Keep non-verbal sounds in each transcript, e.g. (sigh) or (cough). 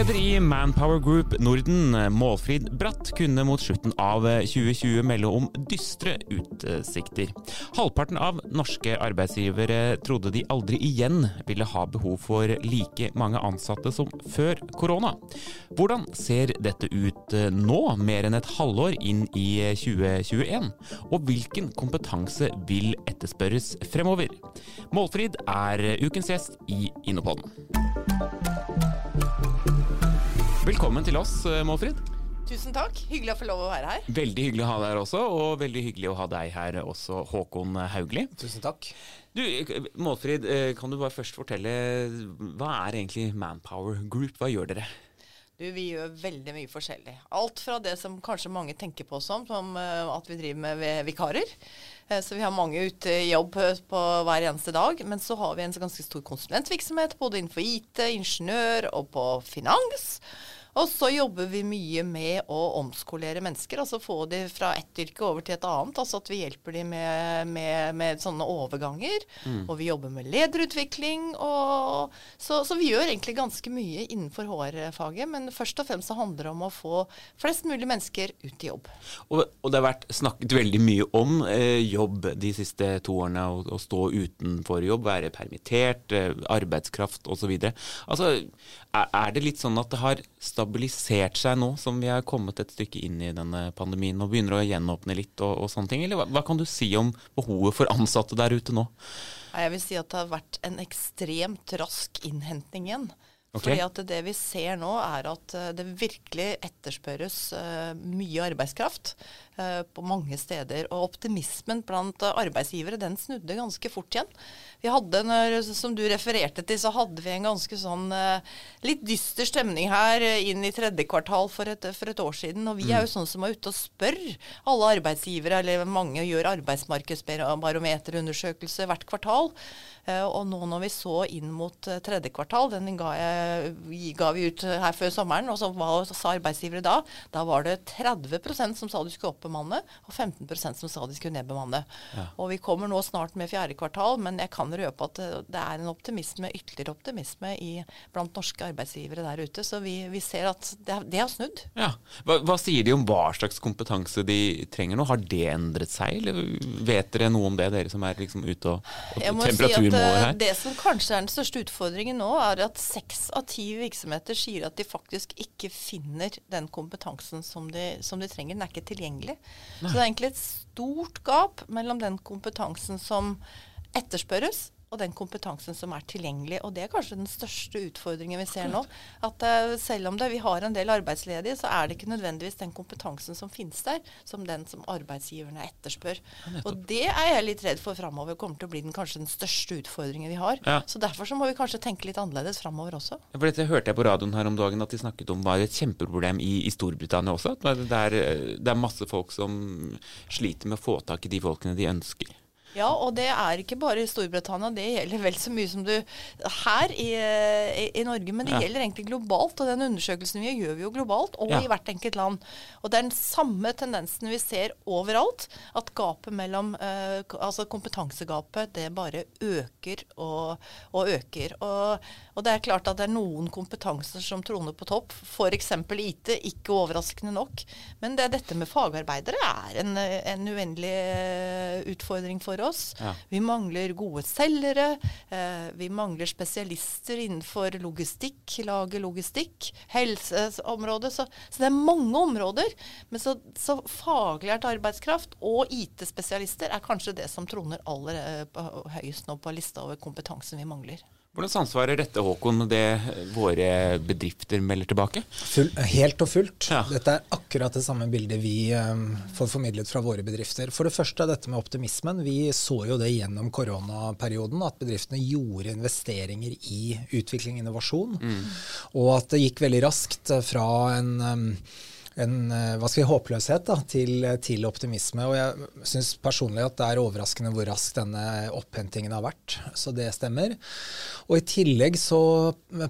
Leder i Manpower Group Norden, Målfrid Bratt, kunne mot slutten av 2020 melde om dystre utsikter. Halvparten av norske arbeidsgivere trodde de aldri igjen ville ha behov for like mange ansatte som før korona. Hvordan ser dette ut nå, mer enn et halvår inn i 2021? Og hvilken kompetanse vil etterspørres fremover? Målfrid er ukens gjest i Innopoden. Velkommen til oss, eh, Målfrid. Tusen takk. Hyggelig å få lov å være her. Veldig hyggelig å ha deg her også, og veldig hyggelig å ha deg her også, Håkon Haugli. Tusen takk. Du, Målfrid, eh, kan du bare først fortelle, hva er egentlig Manpower Group? Hva gjør dere? Du, Vi gjør veldig mye forskjellig. Alt fra det som kanskje mange tenker på som, som eh, at vi driver med vikarer. Så vi har mange ute i jobb på hver eneste dag. Men så har vi en ganske stor konsulentvirksomhet både innenfor IT, ingeniør og på finans. Og så jobber vi mye med å omskolere mennesker, altså få de fra ett yrke over til et annet. Altså at vi hjelper dem med, med, med sånne overganger. Mm. Og vi jobber med lederutvikling. Og, så, så, vi gjør egentlig ganske mye innenfor HR-faget, men først og fremst så handler det om å få flest mulig mennesker ut i jobb. Og, og det har vært snakket veldig mye om eh, jobb de siste to årene, å, å stå utenfor jobb, være permittert, eh, arbeidskraft osv. Altså, er, er det litt sånn at det har stabilisert seg nå som vi har kommet et stykke inn i denne pandemien og begynner å gjenåpne litt og, og sånne ting? Eller hva, hva, kan du si om behovet for ansatte der ute nå? Jeg vil si at det har vært en ekstremt rask innhentning igjen. Okay. Fordi at det vi ser nå, er at eh, det virkelig etterspørres uh, mye arbeidskraft på mange steder. Og optimismen blant uh, arbeidsgivere den snudde ganske fort igjen. Vi hadde, når, som du refererte til, så hadde vi en ganske sånn litt dyster stemning her inn i tredje kvartal for et, for et år siden. Og vi mm. er jo sånn som er ute og spør alle arbeidsgivere, eller mange gjør arbeidsmarkedsbarometerundersøkelse hvert kvartal. Eh, og nå når vi så inn mot eh, tredje kvartal, den ga, jeg, ga vi ut her før sommeren, og så hva sa arbeidsgivere da? Da var det 30% som sa du skulle oppbemanne, og 15% som sa de skulle nedbemanne. Ja. Og vi kommer nå snart med fjerde kvartal, men jeg kan røpe at det er en optimisme, ytterligere optimisme i, blant norske arbeidsgivere der ute. Så vi, vi ser at det, det, har snudd. Ja. Hva, hva sier de om hva slags kompetanse de trenger nå? Har det endret seg, eller vet dere noe om det, dere som er liksom ute og, og temperaturmåler si her? det som kanskje er den største utfordringen nå, er at seks av ti virksomheter sier at de faktisk ikke finner den kompetansen som de, som de trenger. Den er ikke tilgjengelig. Nei. Så det er egentlig et stort gap mellom den kompetansen som etterspørres, og den kompetansen som er tilgjengelig. Og det er kanskje den største utfordringen vi ser nå. At uh, selv om det, vi har en del arbeidsledige, så er det ikke nødvendigvis den kompetansen som finnes der, som den som arbeidsgiverne etterspør. Ja, og det er jeg litt redd for framover kommer til å bli den, kanskje den største utfordringen vi har. Ja. Så derfor så må vi kanskje tenke litt annerledes framover også. Ja, for dette hørte jeg på radioen her om dagen at de snakket om var et kjempeproblem i, i Storbritannia også. At det er, det er masse folk som sliter med å få tak i de folkene de ønsker. Ja, og det er ikke bare i Storbritannia. Det gjelder vel så mye som du her i, i, i Norge. Men det ja. gjelder egentlig globalt. Og den undersøkelsen vi gjør, gjør vi jo globalt, og ja. i hvert enkelt land. Og det er den samme tendensen vi ser overalt. At gapet mellom eh, Altså kompetansegapet, det bare øker og, og øker. Og, og, det er klart at det er noen kompetanser som troner på topp. F.eks. IT, ikke overraskende nok. Men det, dette med fagarbeidere er en, en uendelig eh, utfordring for oss. Ja. Vi mangler gode selgere. Eh, vi mangler spesialister innenfor logistikk, lage logistikk, helseområdet. Så, så, det er mange områder. Men så, så faglært arbeidskraft og IT-spesialister er kanskje det som troner aller eh, høyest nå på lista over kompetansen vi mangler. Hvordan samsvarer dette Håkon, med det våre bedrifter melder tilbake? Full, helt og fullt. Ja. Dette er akkurat det samme bildet vi um, får formidlet fra våre bedrifter. For det første dette med optimismen. Vi så jo det gjennom koronaperioden, at bedriftene gjorde investeringer i utvikling og innovasjon. Mm. Og at det gikk veldig raskt fra en um, en eh, hva skal vi, håpløshet da, til, til, optimisme. Og jeg syns personlig at det er overraskende hvor raskt denne opphentingen har vært. Så det stemmer. Og i tillegg så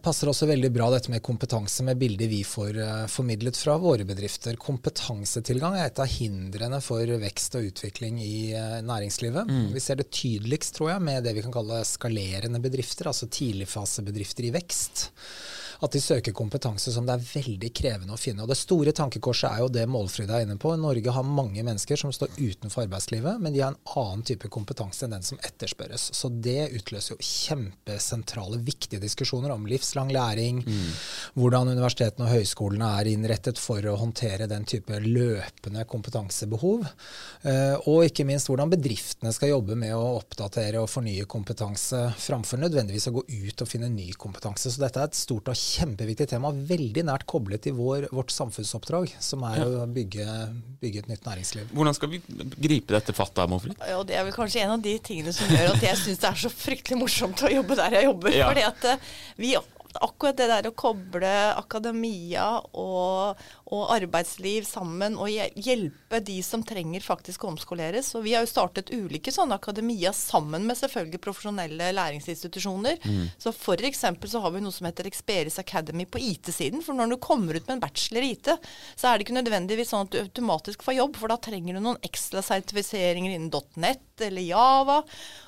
passer det også veldig bra dette med kompetanse med bildet vi får uh, formidlet fra våre bedrifter. Kompetansetilgang er et av hindrene for vekst og utvikling i uh, næringslivet. Mm. Vi ser det tydeligst, tror jeg, med det vi kan kalle skalerende bedrifter, altså tidligfasebedrifter i vekst at de søker kompetanse som det er veldig krevende å finne. Og Det store tankekorset er jo det Målfrid er inne på. Norge har mange mennesker som står utenfor arbeidslivet, men de har en annen type kompetanse enn den som etterspørres. Så det utløser jo kjempesentrale, viktige diskusjoner om livslang læring, mm. hvordan universitetene og høyskolene er innrettet for å håndtere den type løpende kompetansebehov, eh, og ikke minst hvordan bedriftene skal jobbe med å oppdatere og fornye kompetanse, framfor nødvendigvis å gå ut og finne ny kompetanse. Så dette er et stort og kjempeviktig tema, veldig nært koblet til vår, vårt samfunnsoppdrag, som er å bygge, bygge, et nytt næringsliv. Hvordan skal vi gripe dette fattet da, Målfrid? Ja, det er vel kanskje en av de tingene som gjør at jeg syns det er så fryktelig morsomt å jobbe der jeg jobber. Ja. fordi at eh, vi akkurat det der å koble akademia og, og, arbeidsliv sammen og hjelpe de som trenger faktisk å omskoleres. Og vi har jo startet ulike sånne akademia sammen med selvfølgelig profesjonelle læringsinstitusjoner. Mm. Så f.eks. så har vi noe som heter Experis Academy på IT-siden. For når du kommer ut med en bachelor i IT, så er det ikke nødvendigvis sånn at du automatisk får jobb, for da trenger du noen ekstra sertifiseringer innen .net eller Java.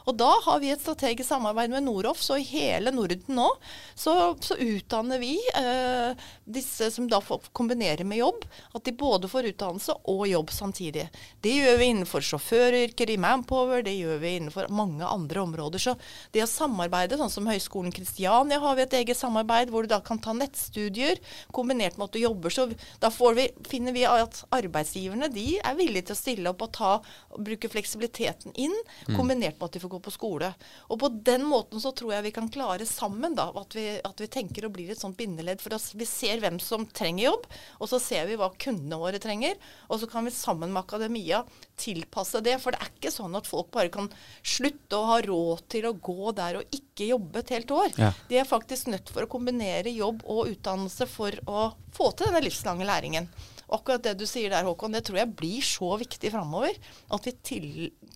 Og da har vi et strategisk samarbeid med Noroff, så i hele Norden nå så, så utdanner vi eh, disse som da får kombinere med jobb. At de både får utdannelse og jobb samtidig. Det gjør vi innenfor sjåføryrker i Manpower, det gjør vi innenfor mange andre områder. Så det å samarbeide, sånn som Høgskolen Kristiania har vi et eget samarbeid, hvor du da kan ta nettstudier kombinert med at du jobber. Så da vi, finner vi at arbeidsgiverne de er villige til å stille opp og ta, og bruke fleksibiliteten inn, mm. kombinert med at de får gå på skole. Og på den måten så tror jeg vi kan klare sammen da, at vi, at vi tenker og blir et sånt bindeledd. For vi ser hvem som trenger jobb, og så ser vi hva kundene våre trenger. Og så kan vi sammen med akademia tilpasse det. For det er ikke sånn at folk bare kan slutte å ha råd til å gå der og ikke jobbe et helt år. Ja. De er faktisk nødt for å kombinere jobb og utdannelse for å få til denne livslange læringen akkurat det du sier der, Håkon, det tror jeg blir så viktig framover. At vi til,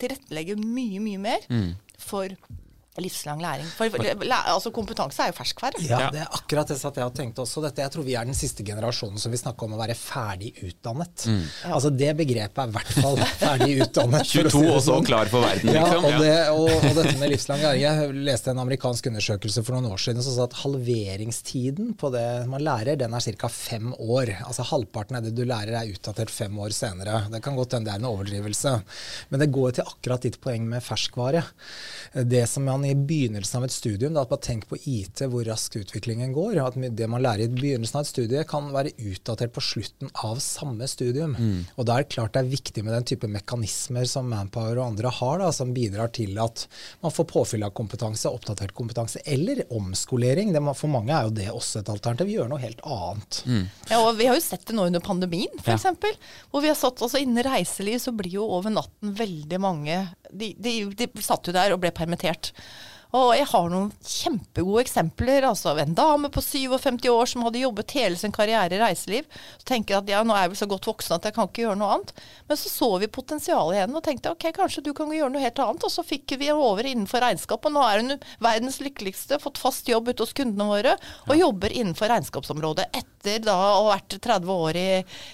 tilrettelegger mye, mye mer mm. for livslang læring. For, altså Kompetanse er jo ferskvare. Ja, det er akkurat det satt jeg og tenkte også. Dette, jeg tror vi er den siste generasjonen som vil snakke om å være ferdig utdannet. Mm. Altså Det begrepet er i hvert fall (laughs) ferdig utdannet. 22 si og så sånn. klar for verden, liksom. Ja, og, det, og, og, dette med livslang læring. Jeg leste en amerikansk undersøkelse for noen år siden som sa at halveringstiden på det man lærer, den er ca. fem år. Altså Halvparten av det du lærer er utdatert fem år senere. Det kan godt hende det er en overdrivelse. Men det går til akkurat ditt poeng med ferskvare. Det som man i begynnelsen av et studium, da, at man tenker på IT, hvor raskt utviklingen går. At det man lærer i begynnelsen av et studie, kan være utdatert på slutten av samme studium. Mm. Og da er det klart det er viktig med den type mekanismer som Manpower og andre har, da, som bidrar til at man får påfyll av kompetanse, oppdatert kompetanse, eller omskolering. Det, for mange er jo det også et alternativ. Vi gjør noe helt annet. Mm. Ja, og Vi har jo sett det nå under pandemien, f.eks. Ja. Hvor vi har satt oss Innen reiseliv så blir jo over natten veldig mange de, de, de satt jo der og ble permittert. Og jeg har noen kjempegode eksempler. altså En dame på 57 år som hadde jobbet hele sin karriere i reiseliv. Så tenker jeg at ja, nå er jeg vel så godt voksen at jeg kan ikke gjøre noe annet. Men så så vi potensialet i henne og tenkte ok, kanskje du kan gjøre noe helt annet. Og så fikk vi over innenfor regnskap, og nå er hun verdens lykkeligste, fått fast jobb ute hos kundene våre, og ja. jobber innenfor regnskapsområdet etter da å ha vært 30 år i,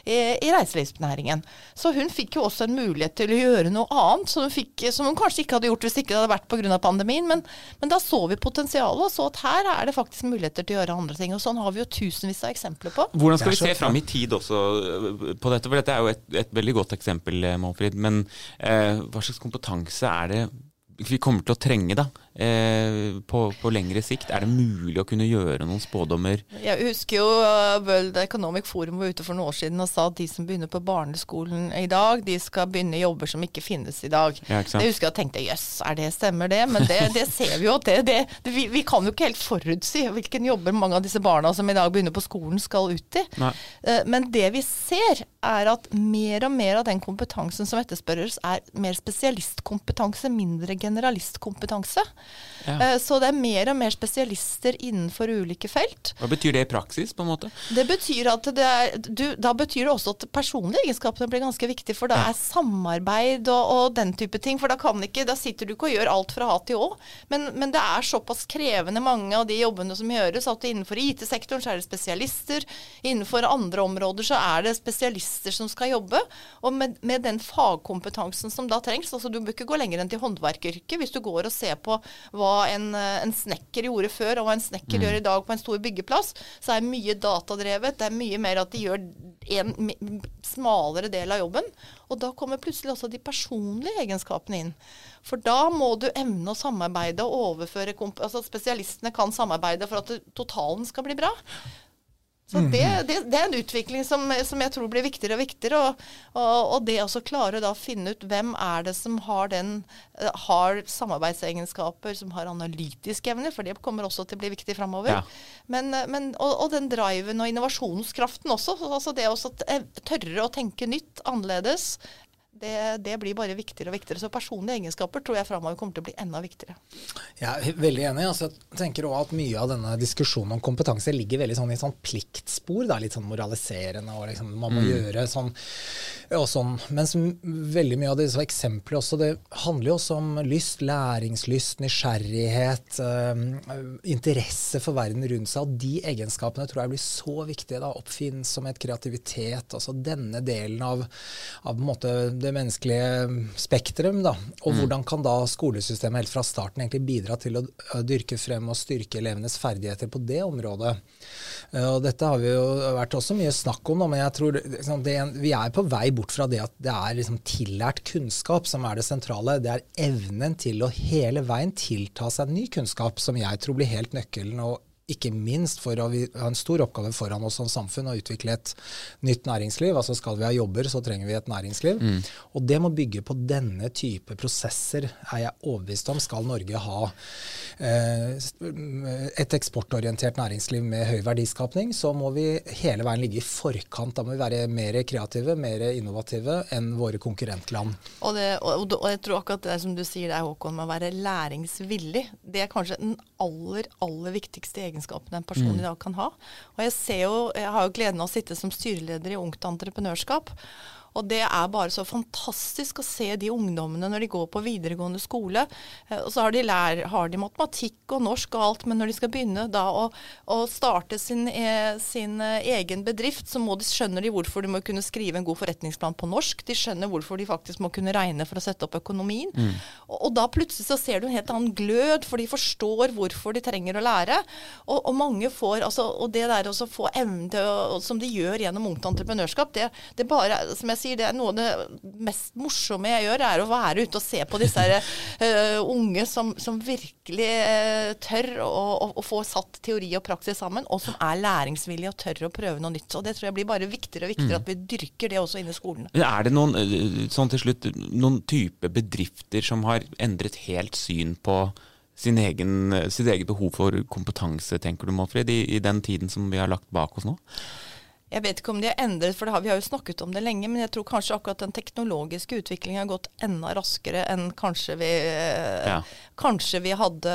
i, i reiselivsnæringen. Så hun fikk jo også en mulighet til å gjøre noe annet som hun, fikk, som hun kanskje ikke hadde gjort hvis ikke det hadde vært pga. pandemien. men men da så vi potensialet, og så at her er det faktisk muligheter til å gjøre andre ting. Og sånn har vi jo tusenvis av eksempler på. Hvordan skal vi se fram i tid også øh, på dette? For dette er jo et, et veldig godt eksempel, øh, Målfrid. Men eh, hva slags kompetanse er det vi kommer til å trenge da, eh, på, på, lengre sikt? Er det mulig å kunne gjøre noen spådommer? Jeg husker jo uh, World Economic Forum var ute for noen år siden og sa at de som begynner på barneskolen i dag, de skal begynne jobber som ikke finnes i dag. Ja, jeg husker jeg tenkte jøss, er det stemmer det? Men det, det ser vi jo at det, det, det vi, vi, kan jo ikke helt forutsi hvilken jobber mange av disse barna som i dag begynner på skolen, skal ut i. Uh, men det vi ser, er at mer og mer av den kompetansen som etterspørres, er mer spesialistkompetanse, mindre generalistkompetanse. Ja. Eh, så det er mer og mer spesialister innenfor ulike felt. Hva betyr det i praksis? på en måte? Det betyr at det er, du, Da betyr det også at personlige egenskapene blir ganske viktige. For da er samarbeid og, og, den type ting. For da, ikke, da, sitter du ikke og gjør alt fra A til Å. Men, men, det er såpass krevende mange av de jobbene som gjøres, at innenfor IT-sektoren så er det spesialister. Innenfor andre områder så er det spesialister som skal jobbe. Og med, med den fagkompetansen som da trengs. altså Du bør ikke gå lenger enn til håndverkeryrket. Hvis du går og ser på hva en, eh, en, snekker gjorde før, og hva en snekker mm. gjør i dag på en stor byggeplass, så er mye datadrevet. Det er mye mer at de gjør en smalere del av jobben. Og da kommer plutselig også de personlige egenskapene inn. For da må du evne å samarbeide og overføre altså Spesialistene kan samarbeide for at totalen skal bli bra. Så det, mhm. det, det, er en utvikling som, som, jeg tror blir viktigere og viktigere. Og, og, og det å klare å finne ut hvem er det som har, den, eh, har samarbeidsegenskaper, som har analytiske evner, for det kommer også til å bli viktig framover. Ja. Men, men, og, og, den driven og innovasjonskraften også. altså Det å tørre å tenke nytt, annerledes, det, det, blir bare viktigere og viktigere. Så personlige egenskaper tror jeg framover kommer til å bli enda viktigere. Jeg er veldig enig. Altså, jeg tenker også at Mye av denne diskusjonen om kompetanse ligger veldig sånn i sånn pliktspor. Da, litt sånn moraliserende. og liksom, Man må mm. gjøre sånn og sånn. Mens veldig mye av disse eksemplene også, det handler jo også om lyst, læringslyst, nysgjerrighet, øh, interesse for verden rundt seg. Og de egenskapene tror jeg blir så viktige. da, Oppfinnsomhet, kreativitet. altså Denne delen av, av på en måte, det menneskelige spektrum. Da. Og mm. hvordan kan da skolesystemet helt fra starten egentlig bidra til å dyrke frem og styrke elevenes ferdigheter på det området? Eh, og dette har vi jo vært også mye snakk om, da, men jeg tror liksom, det, vi er på vei bort fra det at det er liksom tillært kunnskap som er det sentrale. Det er evnen til å hele veien tilta seg ny kunnskap som jeg tror blir helt nøkkelen. og ikke minst for å ha en stor oppgave foran oss som samfunn å utvikle et nytt næringsliv. Altså Skal vi ha jobber, så trenger vi et næringsliv. Mm. Og det må bygge på denne type prosesser, er jeg overbevist om, skal Norge ha eh, et eksportorientert næringsliv med høy verdiskapning. Så må vi hele veien ligge i forkant. Da må vi være mer kreative, mer innovative enn våre konkurrentland. Og, det, og, og jeg tror akkurat det som du sier der, Håkon, med å være læringsvillig, det er kanskje den aller, aller viktigste egenskapen egenskapene en person mm. i dag kan ha. Og jeg, ser jo, jeg har jo gleden av å sitte som styreleder i Ungt Entreprenørskap. Og det er bare så fantastisk å se de ungdommene når de går på videregående skole. Eh, og så har de, lær, har de matematikk og norsk og alt, men når de skal begynne da å, å starte sin, eh, sin, eh, egen bedrift, så må de, skjønner de hvorfor de må kunne skrive en god forretningsplan på norsk. De skjønner hvorfor de faktisk må kunne regne for å sette opp økonomien. Mm. Og, og, da plutselig så ser du en helt annen glød, for de forstår hvorfor de trenger å lære. Og, og mange får, altså, og det der å få evne til å, som de gjør gjennom Ungt Entreprenørskap, det, det bare, som jeg sier, det noe av det mest morsomme jeg gjør, er å være ute og se på disse her, uh, (laughs) unge som, som virkelig uh, tør å, å, å, få satt teori og praksis sammen, og som er læringsvillige og tør å prøve noe nytt. Og Det tror jeg blir bare viktigere og viktigere mm. at vi dyrker det også inne i skolen. Er det noen, eh, sånn til slutt, noen type bedrifter som har endret helt syn på sin egen, sitt eget behov for kompetanse, tenker du Målfrid, i, i den tiden som vi har lagt bak oss nå? Jeg vet ikke om de har endret, for har, vi har jo snakket om det lenge. Men jeg tror kanskje akkurat den teknologiske utviklingen har gått enda raskere enn kanskje vi, ja. kanskje vi hadde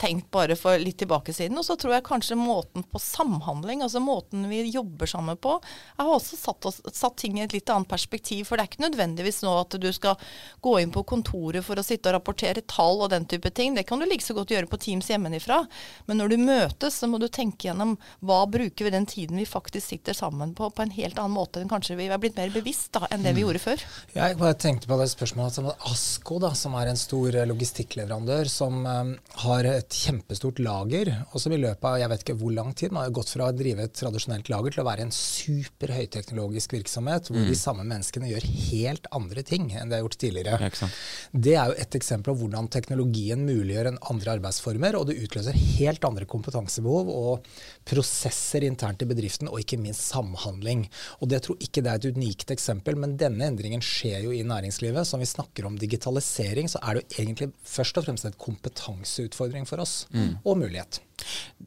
tenkt bare for litt tilbake siden. Og så tror jeg kanskje måten på samhandling, altså måten vi jobber sammen på, har også satt, oss, satt ting i et litt annet perspektiv. For det er ikke nødvendigvis nå at du skal gå inn på kontoret for å sitte og rapportere tall og den type ting. Det kan du like så godt gjøre på Teams hjemmefra. Men når du møtes, så må du tenke gjennom hva bruker vi den tiden vi faktisk sitter sitter sammen på på en helt annen måte enn kanskje vi har blitt mer bevisst da, enn det vi mm. gjorde før. Jeg bare tenkte på det spørsmålet som Asko, da, som er en stor eh, logistikkleverandør, som um, har et kjempestort lager, og som i løpet av jeg vet ikke hvor lang tid man har gått fra å drive et tradisjonelt lager til å være en super høyteknologisk virksomhet, hvor mm. de samme menneskene gjør helt andre ting enn de har gjort tidligere. Ja, det er jo et eksempel på hvordan teknologien muliggjør en andre arbeidsformer, og det utløser helt andre kompetansebehov og prosesser internt i bedriften, og ikke minst samhandling. Og det tror ikke det er et unikt eksempel, men denne endringen skjer jo i næringslivet. Så når vi snakker om digitalisering, så er det jo egentlig først og fremst en kompetanseutfordring for oss, mm. og mulighet.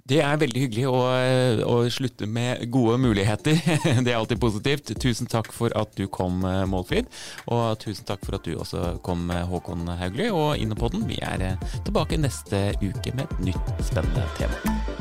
Det er veldig hyggelig å, å, slutte med gode muligheter. (laughs) Det er alltid positivt. Tusen takk for at du kom, Målfrid. Og tusen takk for at du også kom, Håkon Haugli. Og Innepodden, vi er tilbake neste uke med et nytt spennende tema.